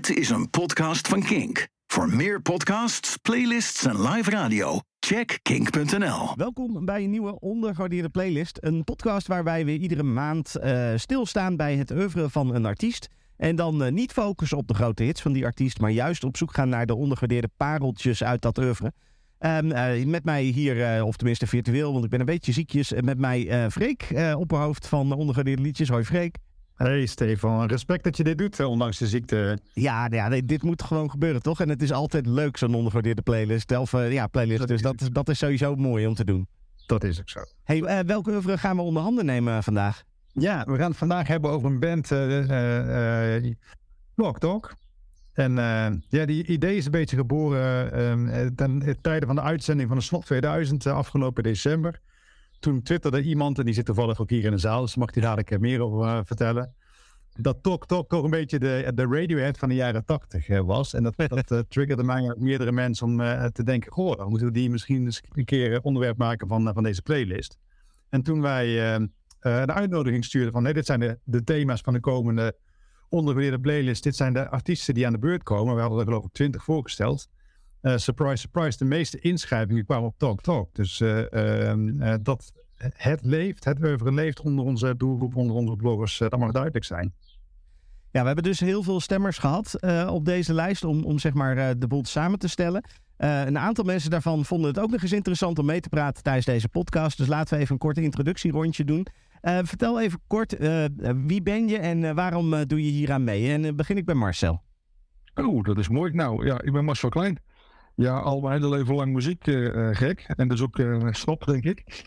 Dit is een podcast van Kink. Voor meer podcasts, playlists en live radio, check kink.nl. Welkom bij een nieuwe ondergewaardeerde playlist. Een podcast waarbij we iedere maand uh, stilstaan bij het oeuvre van een artiest. En dan uh, niet focussen op de grote hits van die artiest, maar juist op zoek gaan naar de ondergewaardeerde pareltjes uit dat oeuvre. Um, uh, met mij hier, of tenminste virtueel, want ik ben een beetje ziekjes, met mij Freek, opperhoofd van ondergewaardeerde liedjes. Hoi Freek. Hey Stefan, respect dat je dit doet, ondanks de ziekte. Ja, ja dit moet gewoon gebeuren, toch? En het is altijd leuk, zo'n ondergewaardeerde playlist. Of uh, ja, playlist, dat dus dat is, dat is sowieso mooi om te doen. Dat is ook zo. Hey, uh, welke oeuvre gaan we onder handen nemen vandaag? Ja, we gaan het vandaag hebben over een band, uh, Talk Talk. En ja, die idee is een beetje geboren ten tijde van de uitzending van de Slot 2000 afgelopen december toen twitterde iemand, en die zit toevallig ook hier in de zaal, dus mag hij dadelijk meer over uh, vertellen. Dat Tok Tok toch een beetje de, de Radiohead van de jaren tachtig uh, was. En dat, dat uh, triggerde mij meerdere mensen om te denken: goh, dan moeten we die misschien eens een keer onderwerp maken van, van deze playlist. En toen wij de uitnodiging stuurden van: nee, dit zijn de, de thema's van de komende ondergewaardeerde playlist. Dit zijn de artiesten die aan de beurt komen. We hadden er geloof ik twintig voorgesteld. Uh, surprise, surprise, de meeste inschrijvingen kwamen op Talk Talk. Dus uh, uh, dat het leeft, het oeuvre leeft onder onze doelgroep, onder onze bloggers, dat mag duidelijk zijn. Ja, we hebben dus heel veel stemmers gehad op deze lijst om, om zeg maar de boel samen te stellen. een aantal mensen daarvan vonden het ook nog eens interessant om mee te praten tijdens deze podcast. Dus laten we even een korte introductierondje doen. vertel even kort, wie ben je en waarom doe je hier aan mee? En begin ik bij Marcel. Oh, dat is mooi. Nou ja, ik ben Marcel Klein. Ja, al mijn hele leven lang muziek uh, gek. En dus ook uh, stop, denk ik.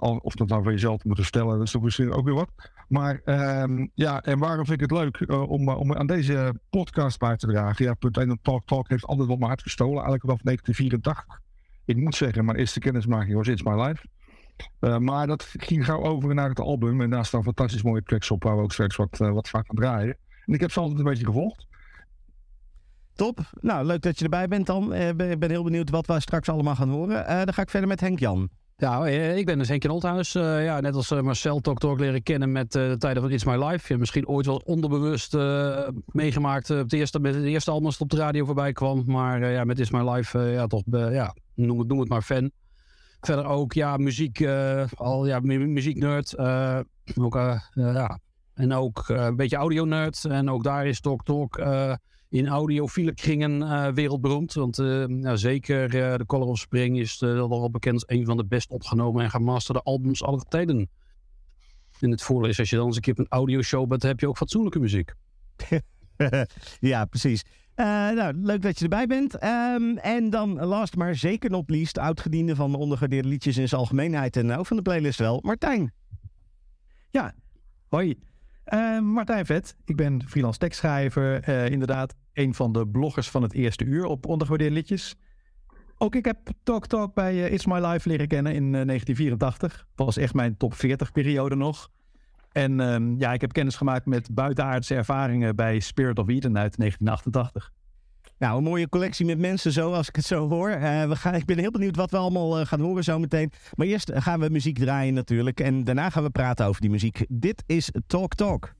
Of dat nou van jezelf moeten stellen, dat is toch misschien ook weer wat. Maar ehm, ja, en waarom vind ik het leuk om, om aan deze podcast bij te dragen? Ja, punt 1, Talk Talk heeft altijd wat mijn hart gestolen. Eigenlijk vanaf 1984. Ik moet zeggen, mijn eerste kennismaking was It's My Life. maar dat ging gauw over naar het album. En daar staan fantastisch mooie tracks op, waar we ook straks wat, wat vaak aan draaien. En ik heb ze altijd een beetje gevolgd. Top. Nou, leuk dat je erbij bent dan. Ik uh, ben, heel benieuwd wat we straks allemaal gaan horen. Uh, dan ga ik verder met Henk Jan. Ja, eh, ik ben dus Henk Olthuis. Uh, ja, net als Marcel Talk leren kennen met de tijden van It's My Life. Ja, misschien ooit wel onderbewust meegemaakt. op de eerste, met het eerste album dat op de radio voorbij kwam. Maar ja, met It's My Life, ja, toch, ja, noem, het, noem het maar fan. Verder ook, ja, muziek, al, ja, muzieknerd. ook, ja, en ook een beetje audio-nerd. En ook daar is Talk Talk in audiofiele kringen uh, wereldberoemd. Want uh, nou, zeker uh, The Color of Spring is al bekend als een van de best opgenomen en gemasterde albums aller tijden. En het voordeel is, als je dan eens een keer een audioshow bent, heb je ook fatsoenlijke muziek. ja, precies. nou, leuk dat je erbij bent. Um, en dan last maar zeker not least, oudgediende van de liedjes in zijn algemeenheid en ook van de playlist wel, Martijn. Ja, hoi. Uh, Martijn Vet, ik ben freelance tekstschrijver. Uh, inderdaad, een van de bloggers van het eerste uur op ondergewaardeerde liedjes. Ook ik heb Talk Talk bij uh, It's My Life leren kennen in 1984. Dat was echt mijn top 40 periode nog. En ehm, ja, ik heb kennis gemaakt met buitenaardse ervaringen bij Spirit of Eden uit 1988. Nou, een mooie collectie met mensen zo, als ik het zo hoor. Uh, we gaan, ik ben heel benieuwd wat we allemaal uh, gaan horen zo meteen. Maar eerst gaan we muziek draaien natuurlijk. En daarna gaan we praten over die muziek. Dit is Talk Talk.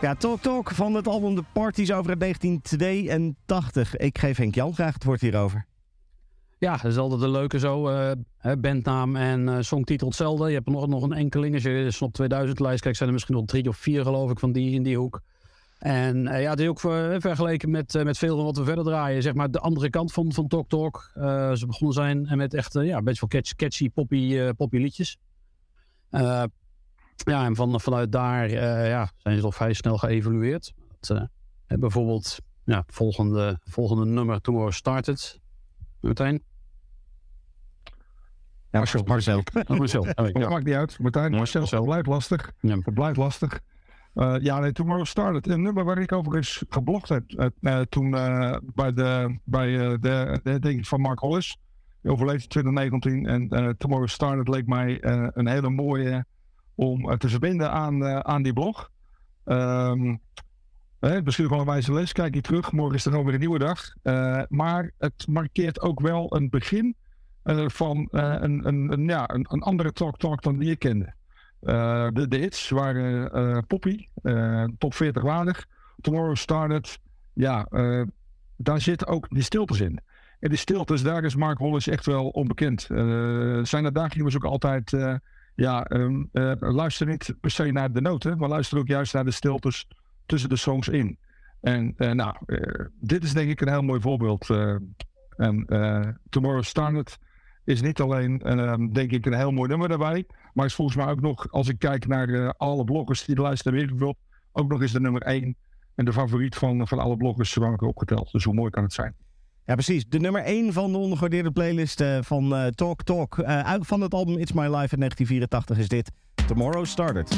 Ja, Talk Talk van het album De Parties over het 1982. Ik geef Henk Jan graag het woord hierover. Ja, dat is altijd een leuke zo. eh, bandnaam en eh, songtitel hetzelfde. Je hebt nog, nog een enkeling. Als je de Snop 2000 lijst kijkt, zijn er misschien nog drie of vier geloof ik van die in die hoek. En eh, ja, het is ook ver- vergeleken met, met veel van wat we verder draaien. Zeg maar de andere kant van, van Talk Talk. Ze begonnen zijn met echt ja, beetje van catchy, poppy, poppy liedjes. Ja, en van, vanuit daar eh, ja, zijn ze toch vrij snel geëvolueerd. Dat, eh, hè, bijvoorbeeld ja, volgende, volgende nummer Tomorrow Started. Meteen. Ja, Marcel. Marcel. Marcel. Oh, Dat ja. maakt niet uit. Martijn, Marcel, het blijft lastig. Ja. Het blijft lastig. Eh, ja, nee, Tomorrow Started. Een nummer waar ik overigens geblogd heb. toen eh, bij, de, bij eh, de, de denk ik van Mark Hollis. Die overleed in 2019. En Tomorrow Started leek mij een hele mooie om eh, te verbinden aan, eh, aan die blog. Ehm, hè, misschien wel een wijze les. Kijk hier terug. Morgen is er gewoon weer een nieuwe dag. Eh, maar het markeert ook wel een begin eh, van eh, een, een, een, ja, een, een andere talk talk dan die ik kende. Eh, de, de hits waren eh, Poppy, eh, top 40 waardig. Tomorrow Started. Ja, eh, daar zitten ook die stiltes in. En die stiltes, daar is Mark Hollis echt wel onbekend. Eh zijn uitdaging was ook altijd... ja, ehm, eh, luister niet per se naar de noten, maar luister ook juist naar de stiltes tussen de songs in. En eh, nou, eh, dit is denk ik een heel mooi voorbeeld. en eh, Tomorrow Started is niet alleen, ehm, denk ik, een heel mooi nummer daarbij. Maar is volgens mij ook nog, als ik kijk naar alle bloggers die de lijst hebben ingevuld, ook nog eens de nummer 1 en de favoriet van, van alle bloggers ik opgeteld. Dus hoe mooi kan het zijn? Ja, precies. De nummer 1 van de ondergewaardeerde playlist eh, van eh, Talk Talk. Eh, uit van het album It's My Life uit 1984 is dit. Tomorrow Started.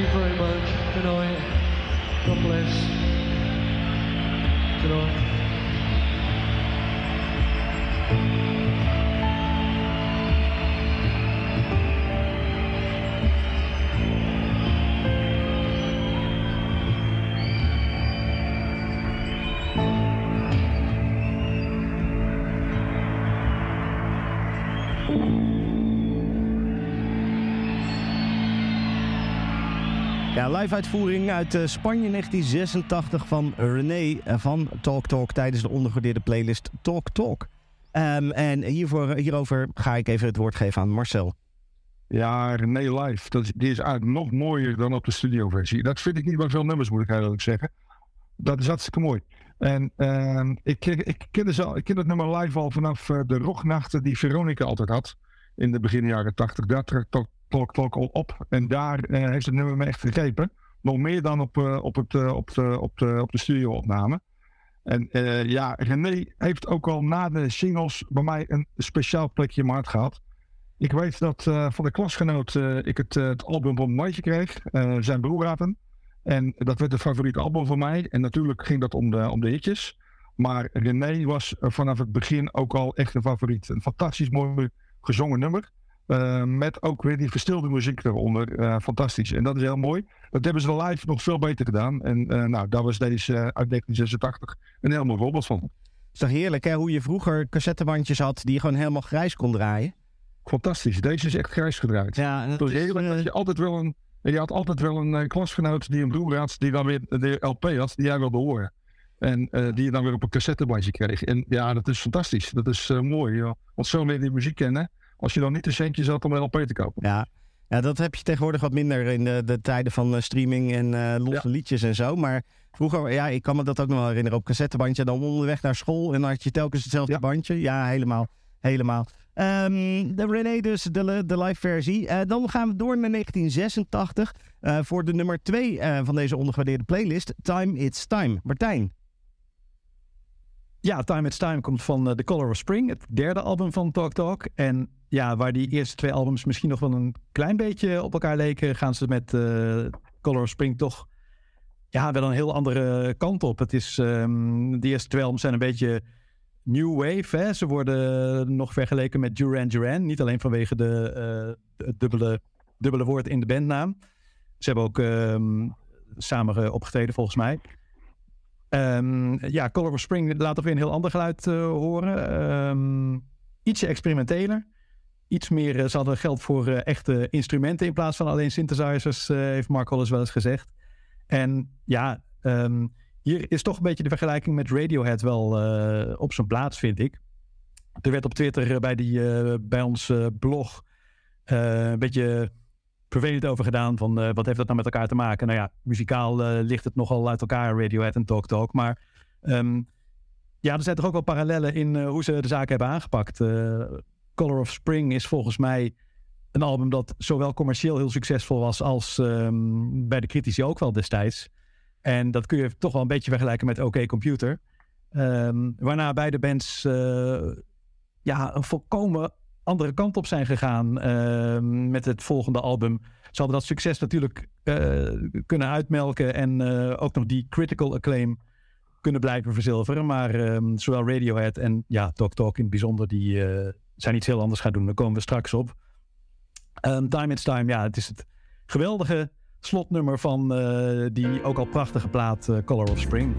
you very much. Good night. God bless. Good night. Ja, live uitvoering uit eh, Spanje 1986 van René eh, van Talk Talk tijdens de ondergewaardeerde playlist Talk Talk. Ehm, en hiervoor, hierover ga ik even het woord geven aan Marcel. Ja, René Live. Dat is, die is eigenlijk nog mooier dan op de studioversie. Dat vind ik niet bij veel nummers, moet ik eigenlijk zeggen. Dat is hartstikke mooi. En ehm, ik, ik, ken ze al, ik ken het nummer live al vanaf eh, de rocknachten die Veronica altijd had. In de begin jaren tachtig. Daar trok Talk al op. En daar eh, heeft het nummer me echt gegrepen. Nog meer dan op, eh, op, het, eh, op, de, op, de, op de studioopname. En ja, René heeft ook al na de singles bij mij een speciaal plekje in gehad. Ik weet dat van de klasgenoot ik het, het album van Maatje kreeg, eh, zijn broer. En dat werd het favoriete album van mij. En natuurlijk ging dat om de, om de hitjes. Maar René was vanaf het begin ook al echt een favoriet. Een fantastisch mooi gezongen nummer. Eh, met ook weer die verstilde muziek eronder. Eh, fantastisch. En dat is heel mooi. Dat hebben ze live nog veel beter gedaan. En eh, nou, daar was deze uit 1986 een heel mooi voorbeeld van. is toch heerlijk hè, hoe je vroeger cassettebandjes had die je gewoon helemaal grijs kon draaien. Fantastisch. Deze is echt grijs gedraaid. Ja, Het dat is, heerlijk dat je altijd wel een... Je had altijd wel een klasgenoot die een broer had, die dan weer de LP had, die jij wilde horen. En die je dan weer op een cassettebandje kreeg. En ja, dat is fantastisch. Dat is mooi. joh. Want zo leer je die muziek kennen. Als je dan niet de centjes had om een LP te kopen. ja. ja, dat heb je tegenwoordig wat minder in de, de tijden van eh, streaming en eh, losse liedjes en zo. Maar vroeger, ja, ik kan me dat ook nog wel herinneren op cassettebandje. Dan onderweg naar school en dan had je telkens hetzelfde Ja. bandje. Ja, helemaal. Helemaal. Ehm, de René dus, de, de live versie. Eh, dan gaan we door naar 1986 eh, voor de nummer 2 van deze ondergewaardeerde playlist. Time It's Time. Martijn. Ja, Time It's Time komt van eh, The Color of Spring, het derde album van Talk Talk. En ja, waar die eerste twee albums misschien nog wel een klein beetje op elkaar leken, gaan ze met eh, Color of Spring toch ja, wel een heel andere kant op. Het is, ehm, de eerste twee albums zijn een beetje new wave. Hè? Ze worden nog vergeleken met Duran Duran. Niet alleen vanwege de, eh, het dubbele, dubbele woord in de bandnaam. Ze hebben ook ehm, samen opgetreden volgens mij. Ehm, ja, Color of Spring laat toch weer een heel ander geluid eh, horen. Ehm, ietsje experimenteler. Iets meer, eh, ze geld voor eh, echte instrumenten in plaats van alleen synthesizers, heeft Mark Hollis wel eens gezegd. En ja, ehm, hier is toch een beetje de vergelijking met Radiohead wel op zijn plaats, vind ik. Er werd op Twitter bij, die, bij ons blog een beetje vervelend over gedaan. Van eh, wat heeft dat nou met elkaar te maken? Nou ja, muzikaal eh, ligt het nogal uit elkaar, Radiohead en Talk Talk. Maar ehm, ja, er zijn toch ook wel parallellen in eh, hoe ze de zaak hebben aangepakt. Color of Spring is volgens mij een album dat zowel commercieel heel succesvol was als ehm, bij de critici ook wel destijds. En dat kun je toch wel een beetje vergelijken met OK Computer. Ehm, waarna beide bands ja, een volkomen andere kant op zijn gegaan ehm, met het volgende album. Ze dat succes natuurlijk eh, kunnen uitmelken en eh, ook nog die critical acclaim kunnen blijven verzilveren. Maar ehm, zowel Radiohead en ja, Talk Talk in het bijzonder, die eh, zijn iets heel anders gaan doen. Daar komen we straks op. Ehm, Time It's Time, ja, het is het geweldige slotnummer van die ook al prachtige plaat Color of Spring.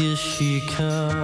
Here she comes.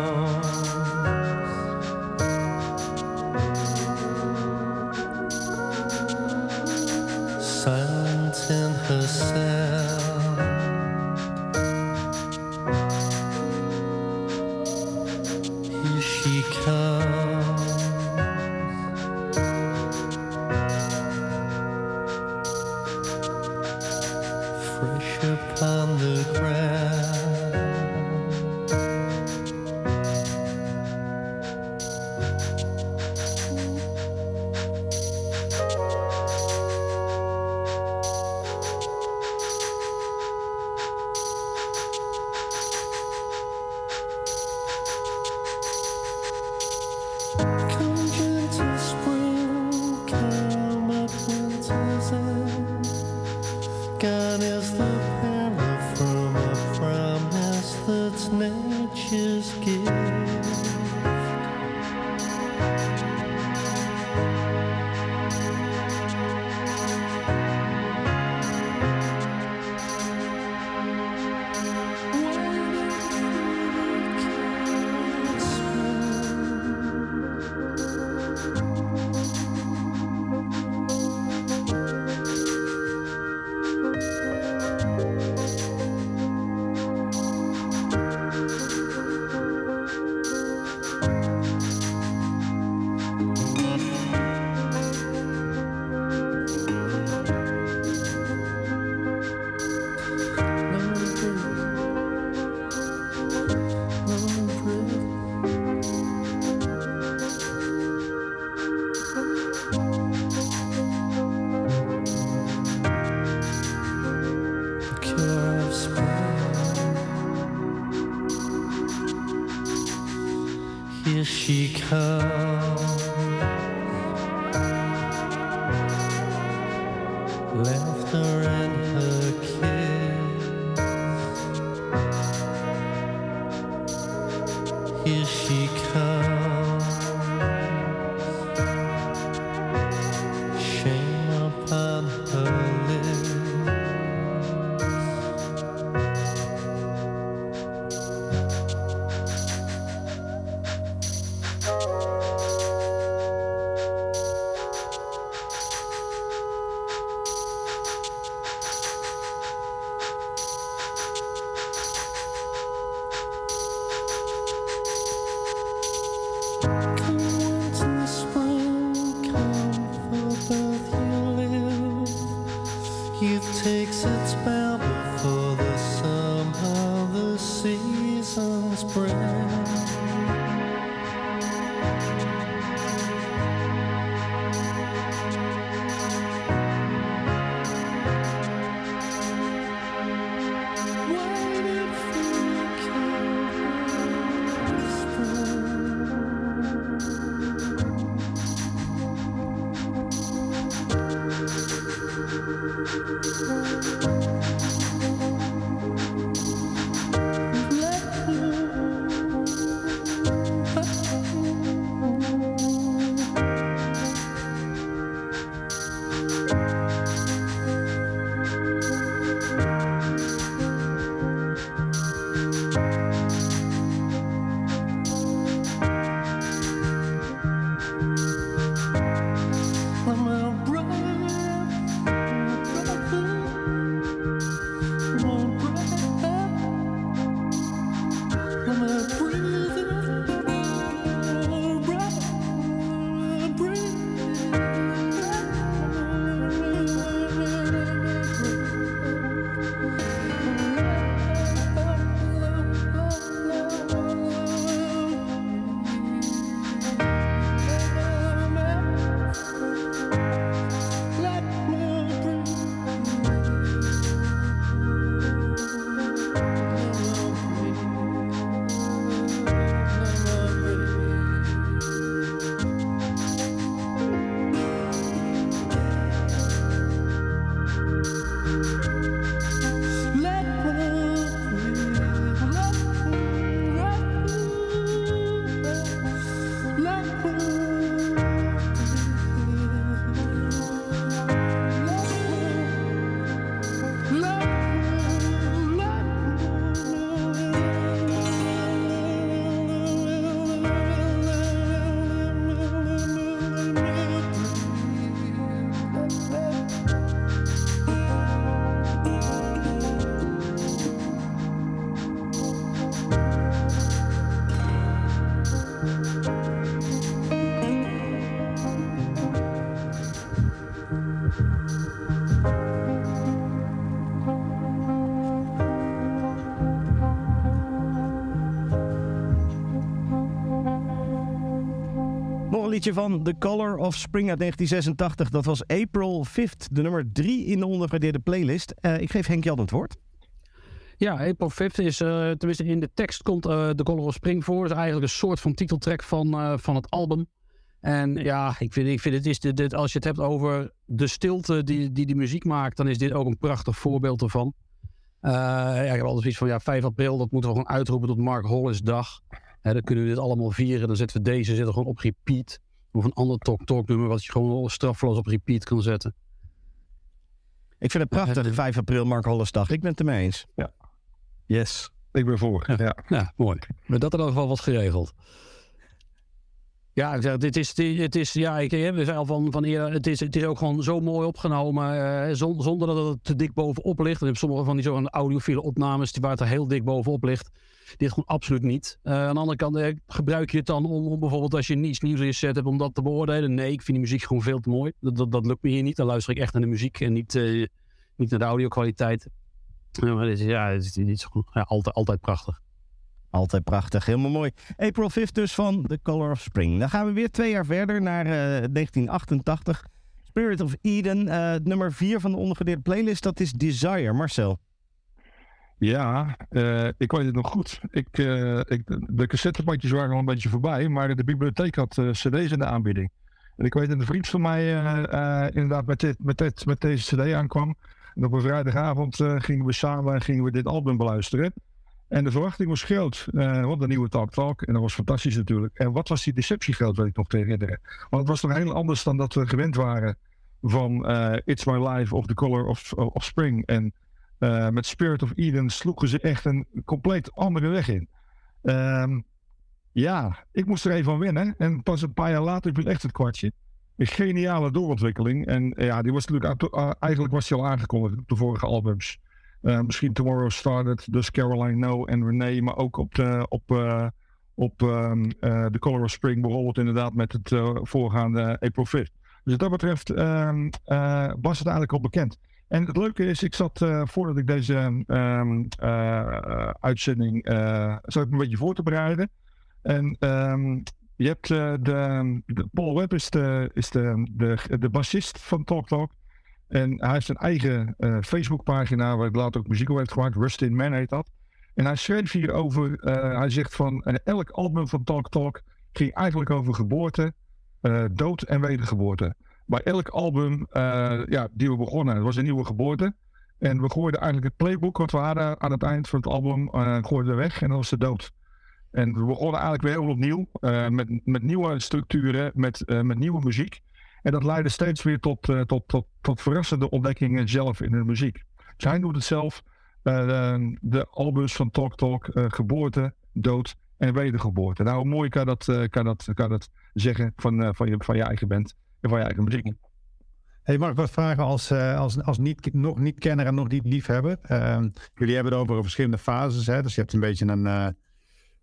Liedje van The Color of Spring uit 1986. Dat was April 5th, de nummer 3 in de ondergewaardeerde playlist. Eh, ik geef Henk Jan het woord. Ja, April 5th is, eh, tenminste in de tekst komt eh The Color of Spring voor. Is eigenlijk een soort van titeltrack van, van het album. En ja, ik vind, ik vind het is dit, als je het hebt over de stilte die, die die muziek maakt, dan is dit ook een prachtig voorbeeld ervan. Eh, ja, ik heb altijd zoiets van, ja, 5 april, dat moeten we gewoon uitroepen tot Mark Hollis dag. Hè, dan kunnen we dit allemaal vieren. Dan zetten we deze zetten gewoon op repeat. Of een ander talk-talk nummer wat je gewoon straffeloos op repeat kan zetten. Ik vind het prachtig, 5 april, Mark Hollesdag. Ik ben het ermee eens. Yes. Ik ben voor. Ja. Ja, mooi. Maar dat in ieder geval was geregeld. Ja, ik zeg, dit is, dit, het is, ja, ik heb het al van, van eerder, het is, het is ook gewoon zo mooi opgenomen, eh, zon- zonder dat het te dik bovenop ligt. En je hebt sommige van die zogenaamde audiofiele opnames, die waar het er heel dik bovenop ligt. Dit gewoon absoluut niet. Eh, aan de andere kant eh, gebruik je het dan om, bijvoorbeeld als je niets nieuws in je set hebt, om dat te beoordelen. Nee, ik vind die muziek gewoon veel te mooi. Dat, dat, lukt me hier niet. Dan luister ik echt naar de muziek en niet, eh, niet naar de audio-kwaliteit. Ja, maar is, ja, is, dit is gewoon ja, altijd, altijd prachtig. Altijd prachtig, helemaal mooi. April 5th dus van The Color of Spring. Dan gaan we weer twee jaar verder naar eh, 1988. Spirit of Eden, nummer 4 van de ondergewaardeerde playlist. Dat is Desire. Marcel. Ja, eh, ik weet het nog goed. Ik, eh, ik, de cassettebandjes waren al een beetje voorbij, maar de bibliotheek had eh, cd's in de aanbieding. En ik weet dat een vriend van mij inderdaad met, dit, met, met deze cd aankwam. En op een vrijdagavond gingen we samen en gingen we dit album beluisteren. En de verwachting was groot, want de nieuwe Talk Talk. En dat was fantastisch natuurlijk. En wat was die deceptie weet ik nog te herinneren. Want het was toch heel anders dan dat we gewend waren van It's My Life of The Color of, of Spring. En eh, met Spirit of Eden sloegen ze echt een compleet andere weg in. Ehm, ja, ik moest er even van winnen. En pas een paar jaar later viel echt het kwartje. Een geniale doorontwikkeling. En ja, die was natuurlijk eigenlijk was die al aangekondigd op de vorige albums. Eh, misschien Tomorrow Started, dus Caroline No en Renee, maar ook op de, op, eh, op eh, The Color of Spring bijvoorbeeld inderdaad met het voorgaande April 5th. Dus wat dat betreft ehm, eh, was het eigenlijk al bekend. En het leuke is, ik zat eh, voordat ik deze ehm, eh, uitzending eh zat ik een beetje voor te bereiden. En ehm, je hebt de, de Paul Webb is de, de, bassist van Talk Talk. En hij heeft een eigen Facebookpagina waar hij later ook muziek op heeft gemaakt. Rust in Man heet dat. En hij schreef hierover, hij zegt van elk album van Talk Talk ging eigenlijk over geboorte, dood en wedergeboorte. Bij elk album eh, ja, die we begonnen, het was een nieuwe geboorte. En we gooiden eigenlijk het playbook wat we hadden aan het eind van het album, eh gooiden we weg en dat was de dood. En we begonnen eigenlijk weer helemaal opnieuw, eh, met, met nieuwe structuren, met, met nieuwe muziek. En dat leidde steeds weer tot, tot, tot, tot verrassende ontdekkingen zelf in de muziek. Hij doet het zelf. de, de albums van Talk Talk, geboorte, dood en wedergeboorte. Nou, hoe mooi kan dat, kan dat, kan dat zeggen van, van, je, van je eigen band van je eigen muziek. Hey, mag ik wat vragen als, eh, als, als niet, nog niet kenner en nog niet liefhebber? Ehm, jullie hebben het over verschillende fases. Hè? Dus je hebt een beetje een eh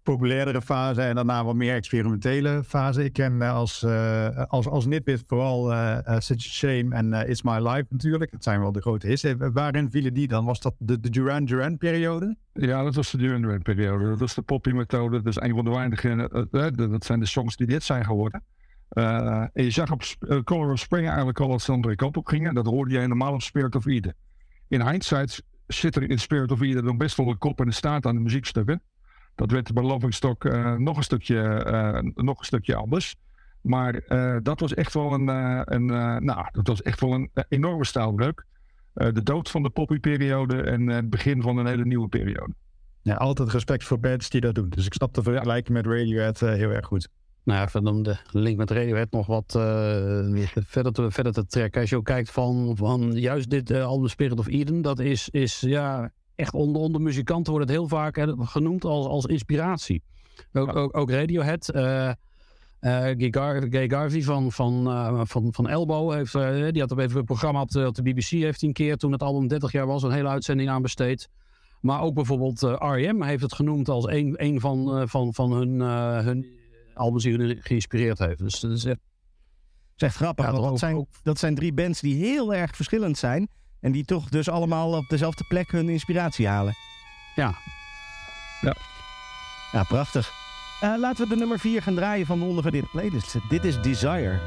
populairdere fase en daarna wat meer experimentele fase. Ik ken eh, als, eh, als, als Nitbit vooral Such a Shame en It's My Life natuurlijk. Het zijn wel de grote hits. Waarin vielen die dan? Was dat de, de Duran Duran periode? Ja, dat was de Duran Duran periode. Dat was de poppy-methode. Dat is een van de weinige. dat zijn de songs die dit zijn geworden. Eh, en je zag op Sp- eh, Color of Spring eigenlijk al dat ze de andere kant op gingen. Dat hoorde je helemaal op Spirit of Eden. In hindsight zit er in Spirit of Eden dan best wel een kop en een staart aan de muziekstukken. Dat werd bij Loving Stock eh, nog, een stukje, nog een stukje anders. Maar dat was echt wel een, een nou, dat was echt wel een enorme stijlbreuk. Eh, de dood van de poppy-periode en het begin van een hele nieuwe periode. Ja, altijd respect voor bands die dat doen. Dus ik snap de vergelijking met Radiohead heel erg goed. Nou ja, om de link met Radiohead nog wat eh, verder, te, verder te trekken. Als je ook kijkt van, van juist dit eh, album Spirit of Eden, dat is, is ja, echt onder, onder muzikanten wordt het heel vaak hè, genoemd als, als inspiratie. Ook, ook, ook Radiohead. eh eh, Gar- Guy Garvey van, van, van, van Elbow, heeft, die had op even een programma op de, op de BBC, heeft een keer toen het album 30 jaar was, een hele uitzending aan besteed. Maar ook bijvoorbeeld R.E.M. heeft het genoemd als een, een van, van, van hun, hun albums die geïnspireerd heeft. Dus dat is echt, Het is echt grappig, Ja, want dat zijn, dat zijn drie bands die heel erg verschillend zijn. En die toch dus allemaal op dezelfde plek hun inspiratie halen. ja, Ja, prachtig. Eh, laten we de nummer 4 gaan draaien van de ondergewaardeerde playlist. Dit is. Desire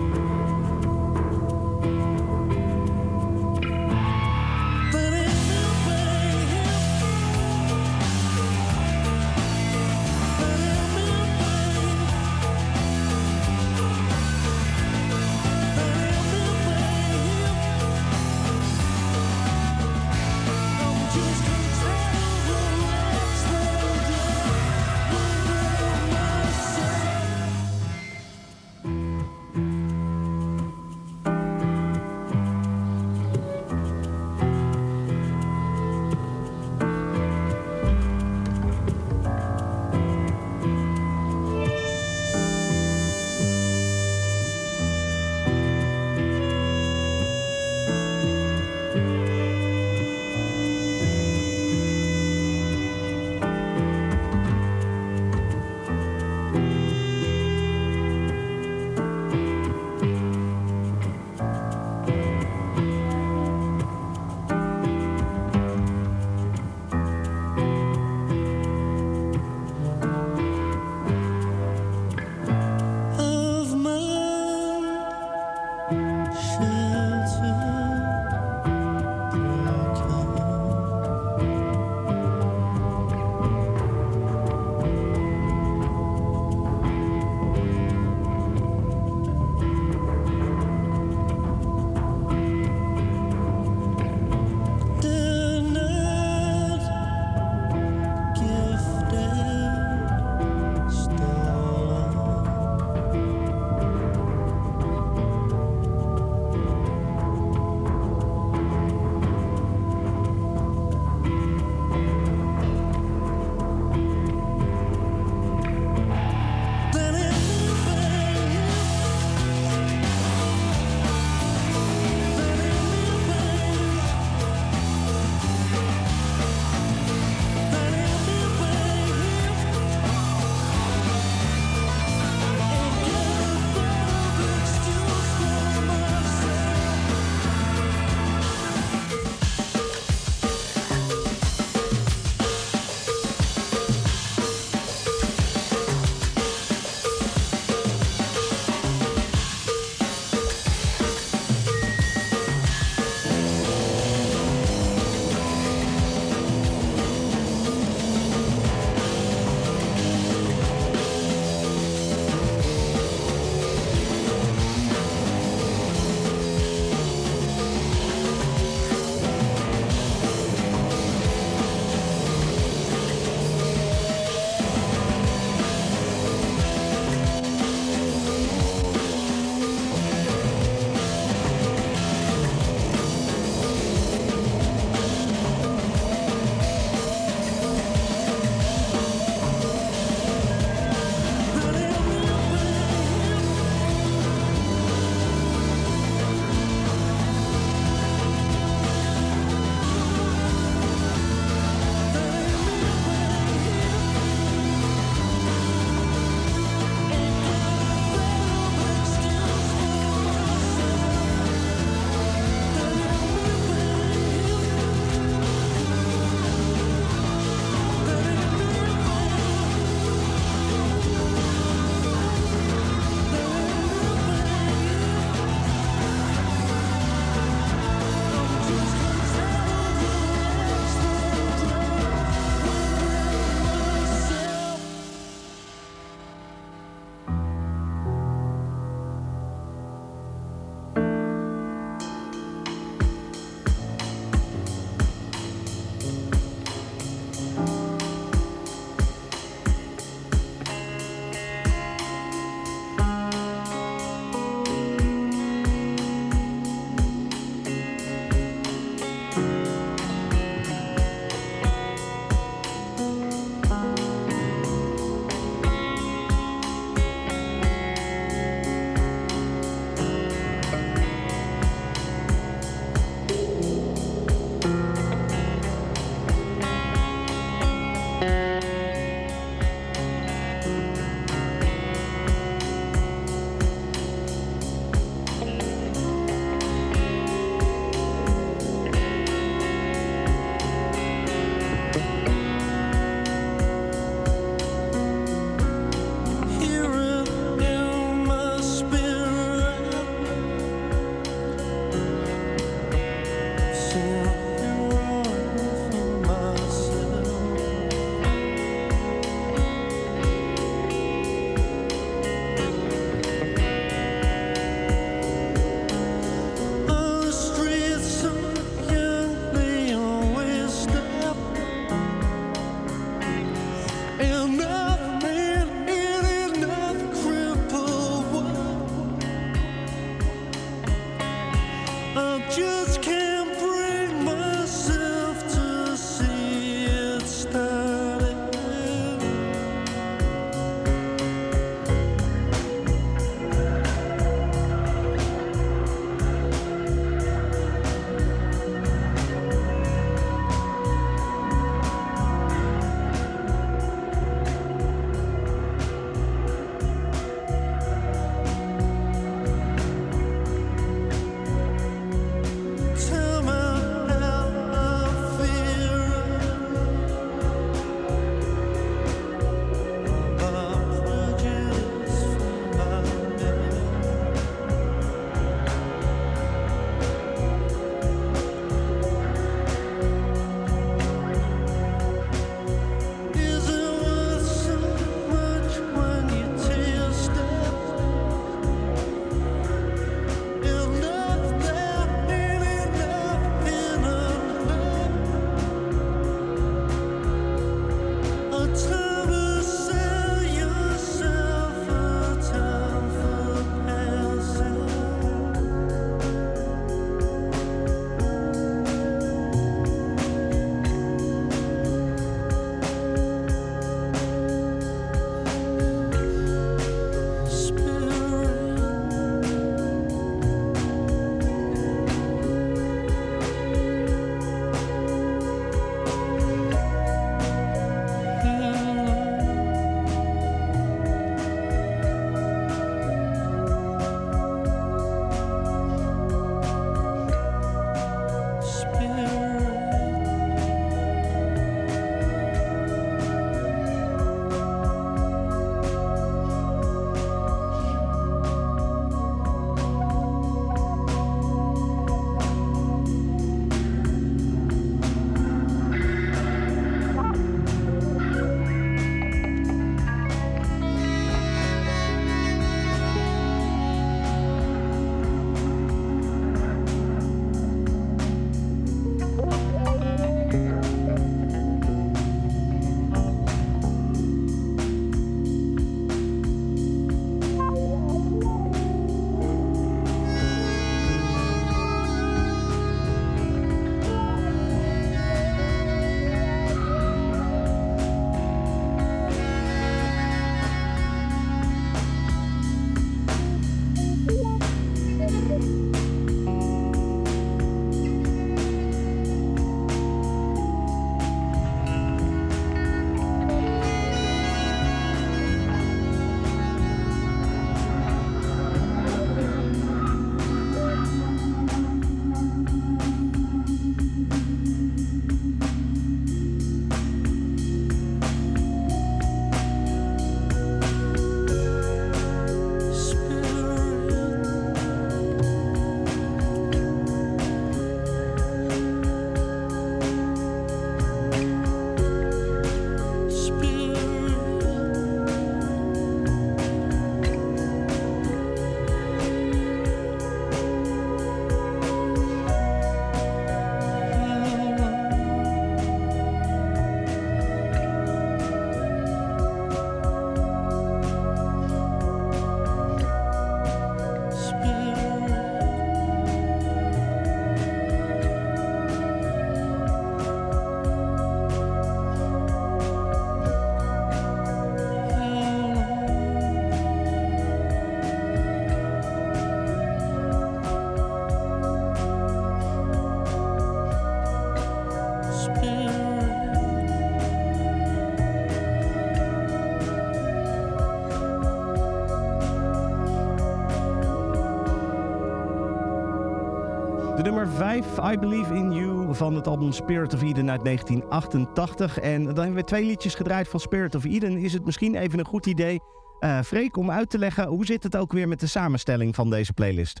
5, I Believe in You, van het album Spirit of Eden uit 1988. En dan hebben we twee liedjes gedraaid van Spirit of Eden. Is het misschien even een goed idee, eh Freek, om uit te leggen hoe zit het ook weer met de samenstelling van deze playlist?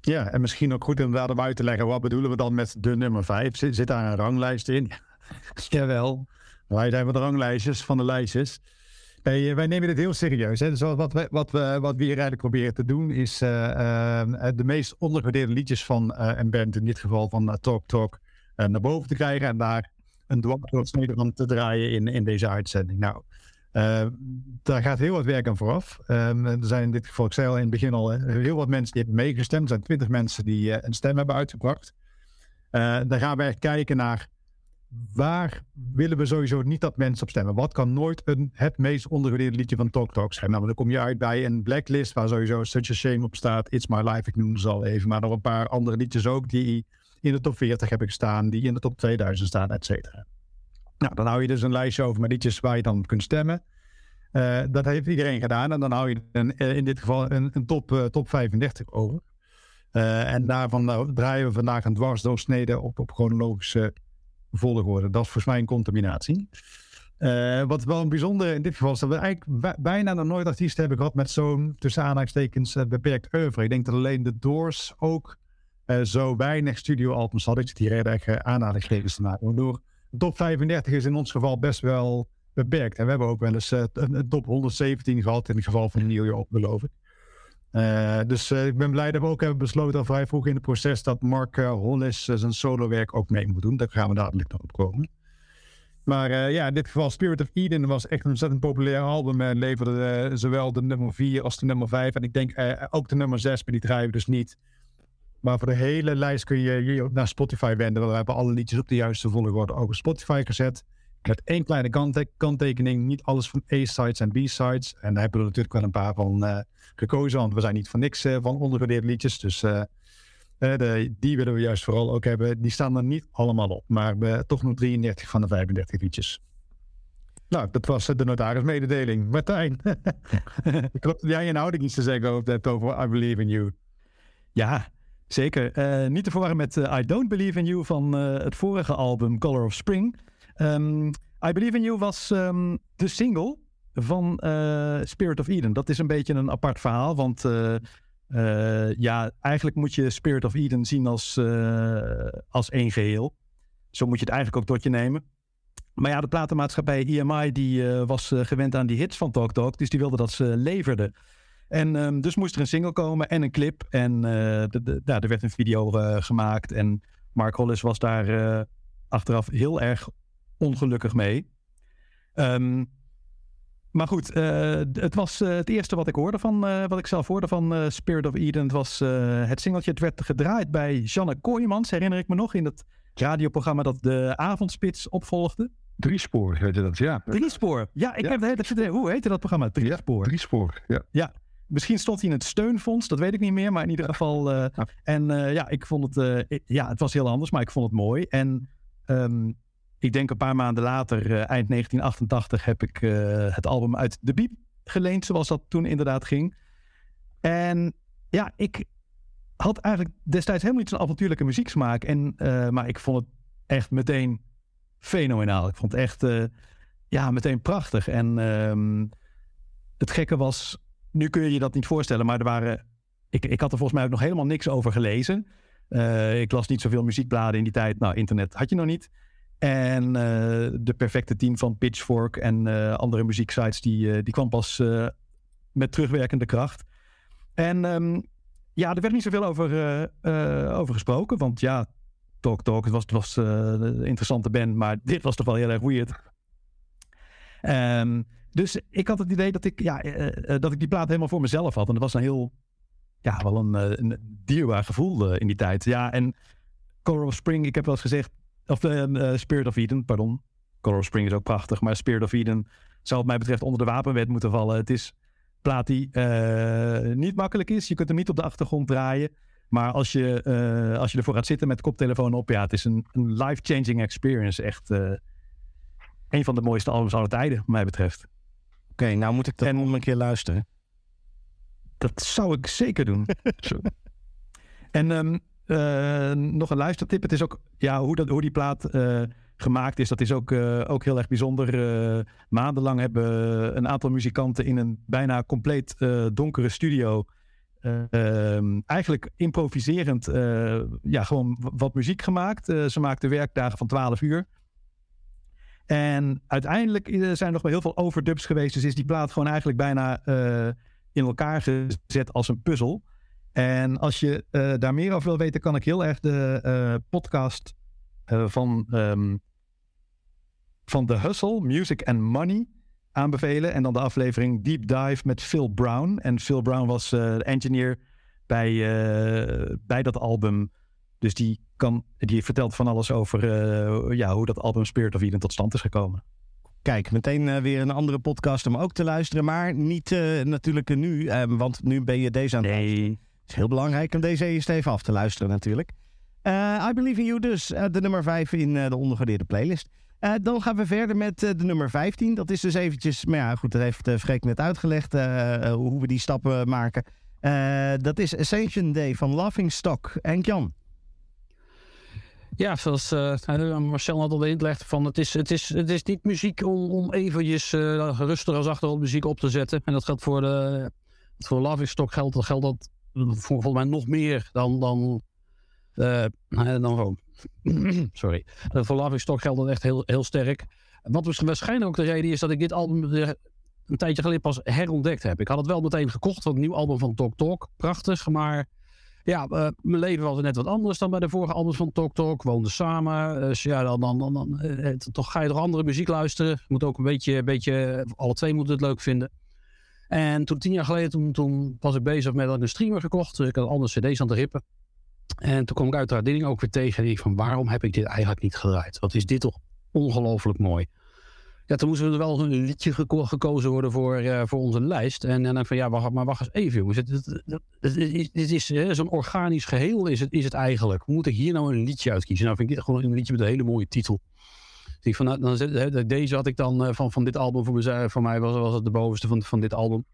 Ja, en misschien ook goed inderdaad om uit te leggen, wat bedoelen we dan met de nummer 5? Zit, zit daar een ranglijst in? Jawel, wij zijn wat ranglijstjes van de lijstjes. Nee, eh, wij nemen dit heel serieus. Hè. Dus wat, we, wat, we, wat we hier eigenlijk proberen te doen, is eh, eh, de meest ondergewaardeerde liedjes van eh, een band, in dit geval van eh, Talk Talk, eh, naar boven te krijgen en daar een dwarsdoorsnede van te draaien in, in deze uitzending. Nou, eh, daar gaat heel wat werk aan vooraf. Ehm, er zijn in dit geval, ik zei al in het begin al, heel wat mensen die hebben meegestemd. Er zijn twintig mensen die eh, een stem hebben uitgebracht. Eh dan gaan echt kijken naar waar willen we sowieso niet dat mensen op stemmen. Wat kan nooit een, het meest ondergewaardeerde liedje van Talk Talk zijn? Nou, dan kom je uit bij een blacklist waar sowieso Such a Shame op staat. It's My Life, ik noem ze al even. Maar nog een paar andere liedjes ook die in de top 40 heb ik staan. Die in de top 2000 staan, et cetera. Nou, dan hou je dus een lijstje over met liedjes waar je dan kunt stemmen. Eh, dat heeft iedereen gedaan. En dan hou je eh, in dit geval een, een top, eh, top 35 over. En daarvan nou, draaien we vandaag een dwarsdoorsnede op, op chronologische volgorde. Dat is volgens mij een contaminatie. Eh, wat wel een bijzonder in dit geval is dat we eigenlijk bij- bijna nog nooit artiesten hebben gehad met zo'n tussen aanhalingstekens eh, beperkt oeuvre. Ik denk dat alleen de Doors ook eh, zo weinig studioalbums hadden. Ik zit hier heel erg aanhalingstekens te maken. De top 35 is in ons geval best wel beperkt. En we hebben ook wel eens een, top 117 gehad in het geval van New York, geloof ik. Eh, dus eh, ik ben blij dat we ook hebben besloten al vrij vroeg in het proces dat Mark eh, Hollis zijn solowerk ook mee moet doen. Daar gaan we dadelijk nog op komen. Maar ja, in dit geval Spirit of Eden was echt een ontzettend populair album. En leverde zowel de nummer 4 als de nummer 5. En ik denk ook de nummer 6, maar die draaien we dus niet. Maar voor de hele lijst kun je je naar Spotify wenden. We hebben alle liedjes op de juiste volgorde ook op Spotify gezet. Met één kleine kanttekening. Niet alles van A-sides en B-sides. En daar hebben we natuurlijk wel een paar van eh, gekozen. Want we zijn niet van niks eh, van ondergewaardeerde liedjes. Dus eh, de, die willen we juist vooral ook hebben. Die staan er niet allemaal op. Maar we, toch nog 33 van de 35 liedjes. Nou, dat was de notarismededeling. Martijn, klopt jij inhoudelijk iets te zeggen over, dat over I Believe in You? Ja, zeker. Niet te verwarren met I Don't Believe in You van het vorige album Color of Spring. Ehm, I Believe in You was ehm, de single van eh, Spirit of Eden. Dat is een beetje een apart verhaal, want eh, eh, ja, eigenlijk moet je Spirit of Eden zien als, als één geheel. Zo moet je het eigenlijk ook tot je nemen. Maar ja, de platenmaatschappij EMI die, was gewend aan die hits van Talk Talk, dus die wilde dat ze leverden. En ehm, dus moest er een single komen en een clip. En de, er werd een video gemaakt. En Mark Hollis was daar achteraf heel erg ongelukkig mee. Ehm, maar goed, eh, het was eh, het eerste wat ik hoorde van, eh, wat ik zelf hoorde van Spirit of Eden. Het was het singeltje. Het werd gedraaid bij Janne Kooijmans, herinner ik me nog, in dat radioprogramma dat de avondspits opvolgde. Driespoor heette dat, ja. Driespoor. Ja, ik Ja. heb de hele tijd Hoe heette dat programma? Driespoor. Driespoor, ja. Misschien stond hij in het steunfonds, dat weet ik niet meer. Maar in ieder geval. Ja. En ja, ik vond het. ja, het was heel anders, maar ik vond het mooi. En ehm, ik denk een paar maanden later, eh, eind 1988, heb ik eh, het album uit de Biep geleend, zoals dat toen inderdaad ging. En ja, ik had eigenlijk destijds helemaal niet zo'n avontuurlijke muzieksmaak. En, eh, maar ik vond het echt meteen fenomenaal. Ik vond het echt ja, meteen prachtig. En ehm, het gekke was, nu kun je je dat niet voorstellen, maar er waren. Ik, ik had er volgens mij ook nog helemaal niks over gelezen. Ik las niet zoveel muziekbladen in die tijd. Nou, internet had je nog niet. En eh, de perfecte team van Pitchfork en eh, andere muzieksites, die, eh, die kwam pas met terugwerkende kracht. En ehm, ja, er werd niet zoveel over, over gesproken. Want ja, Talk Talk, het was, het was een interessante band, maar dit was toch wel heel erg weird. Ehm, dus ik had het idee dat ik, ja, dat ik die plaat helemaal voor mezelf had. En dat was een heel, ja, wel een, een dierbaar gevoel in die tijd. Ja, en of Spring, ik heb wel eens gezegd, of eh, Spirit of Eden, pardon. Color of Spring is ook prachtig, maar Spirit of Eden zou wat mij betreft onder de wapenwet moeten vallen. Het is een plaat die eh, niet makkelijk is. Je kunt hem niet op de achtergrond draaien. Maar als je, als je ervoor gaat zitten met koptelefoon op, ja, het is een, een life-changing experience. Echt een van de mooiste albums aller tijden, wat mij betreft. Oké, nou moet ik dat nog een keer luisteren. Dat zou ik zeker doen. Zo. En ehm, eh, nog een luistertip. Het is ook ja, hoe, dat, hoe die plaat eh, gemaakt is. Dat is ook, eh, ook heel erg bijzonder. Maandenlang hebben een aantal muzikanten in een bijna compleet donkere studio. eh, ehm, eigenlijk improviserend ja, gewoon wat muziek gemaakt. Ze maakten werkdagen van 12 uur. En uiteindelijk zijn er nog wel heel veel overdubs geweest. Dus is die plaat gewoon eigenlijk bijna in elkaar gezet als een puzzel. En als je eh, daar meer over wil weten, kan ik heel erg de eh, podcast eh, van, ehm, van The Hustle, Music and Money, aanbevelen. En dan de aflevering Deep Dive met Phil Brown. En Phil Brown was eh, engineer bij, eh, bij dat album. Dus die, kan, die vertelt van alles over eh, ja, hoe dat album Spirit of Eden tot stand is gekomen. Kijk, meteen eh, weer een andere podcast om ook te luisteren. Maar niet eh, natuurlijk nu, want nu ben je deze aan het luisteren. Is heel belangrijk om deze eerst even af te luisteren natuurlijk. Eh, I Believe in You dus, eh, de nummer 5 in eh, de ondergewaardeerde playlist. Dan gaan we verder met de nummer 15. Dat is dus eventjes, maar ja goed, dat heeft uh, Freek net uitgelegd hoe we die stappen maken. Dat is Ascension Day van Laughing Stock. En Jan. Ja, zoals eh, Marcel had al ingelegd, van het is, het is, het is niet muziek om, om eventjes rustig als achtergrondmuziek op te zetten. En dat geldt voor de voor Laughing Stock geldt, dat geldt dat volgens mij nog meer dan, dan, uh, dan. Sorry. Voor Laughing Stock geldt dat echt heel, heel sterk. Wat waarschijnlijk ook de reden is dat ik dit album een tijdje geleden pas herontdekt heb. Ik had het wel meteen gekocht, want een nieuw album van Talk Talk. Prachtig, maar ja, uh, mijn leven was net wat anders dan bij de vorige albums van Talk Talk. Woonden samen. Dus ja, dan, dan, dan, dan toch ga je toch andere muziek luisteren. Moet ook een beetje, beetje, alle twee moeten het leuk vinden. En toen tien jaar geleden, toen, was ik bezig met een streamer gekocht. Ik had andere cd's aan te rippen. En toen kwam ik uiteraard dingen ook weer tegen. En ik van, waarom heb ik dit eigenlijk niet gedraaid? Wat is dit toch ongelooflijk mooi. Ja, toen moest er wel een liedje geko gekozen worden voor, uh, voor onze lijst. En, en dan van, ja, wacht, maar wacht eens even jongens. Het is, dit is zo'n organisch geheel is het, is het eigenlijk. Moet ik hier nou een liedje uitkiezen? Nou vind ik dit gewoon een liedje met een hele mooie titel. Dus van, nou, deze had ik dan uh, van, van dit album voor, voor mij was, was het de bovenste van, van dit album.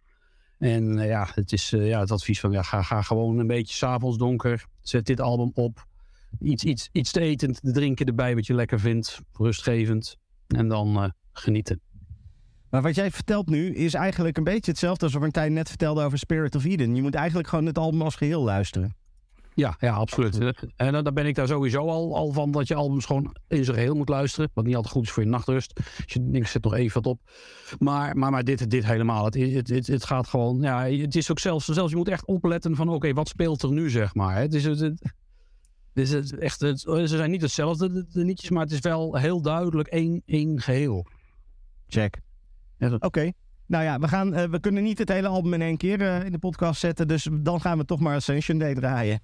En uh, ja, het is ja, het advies van ja, ga, ga gewoon een beetje s'avonds donker. Zet dit album op. Iets, iets, iets te eten, te drinken erbij wat je lekker vindt. Rustgevend. En dan genieten. Maar wat jij vertelt nu is eigenlijk een beetje hetzelfde als wat Martijn net vertelde over Spirit of Eden. Je moet eigenlijk gewoon het album als geheel luisteren. Ja, ja absoluut. En dan ben ik daar sowieso al, al van dat je albums gewoon in zijn geheel moet luisteren. Wat niet altijd goed is voor je nachtrust. Als je denkt, zet nog even wat op. Maar, maar, maar dit, dit helemaal. Het, het, het, het gaat gewoon. Ja, het is ook zelfs, zelfs je moet echt opletten van oké, okay, wat speelt er nu, zeg maar. Het is, het, het, het is echt, het, ze zijn niet hetzelfde, de, de liedjes, maar het is wel heel duidelijk één, één geheel. Check. Oké. Okay. Nou ja, we, gaan, uh, we kunnen niet het hele album in één keer uh, in de podcast zetten. Dus dan gaan we toch maar Ascension Day draaien.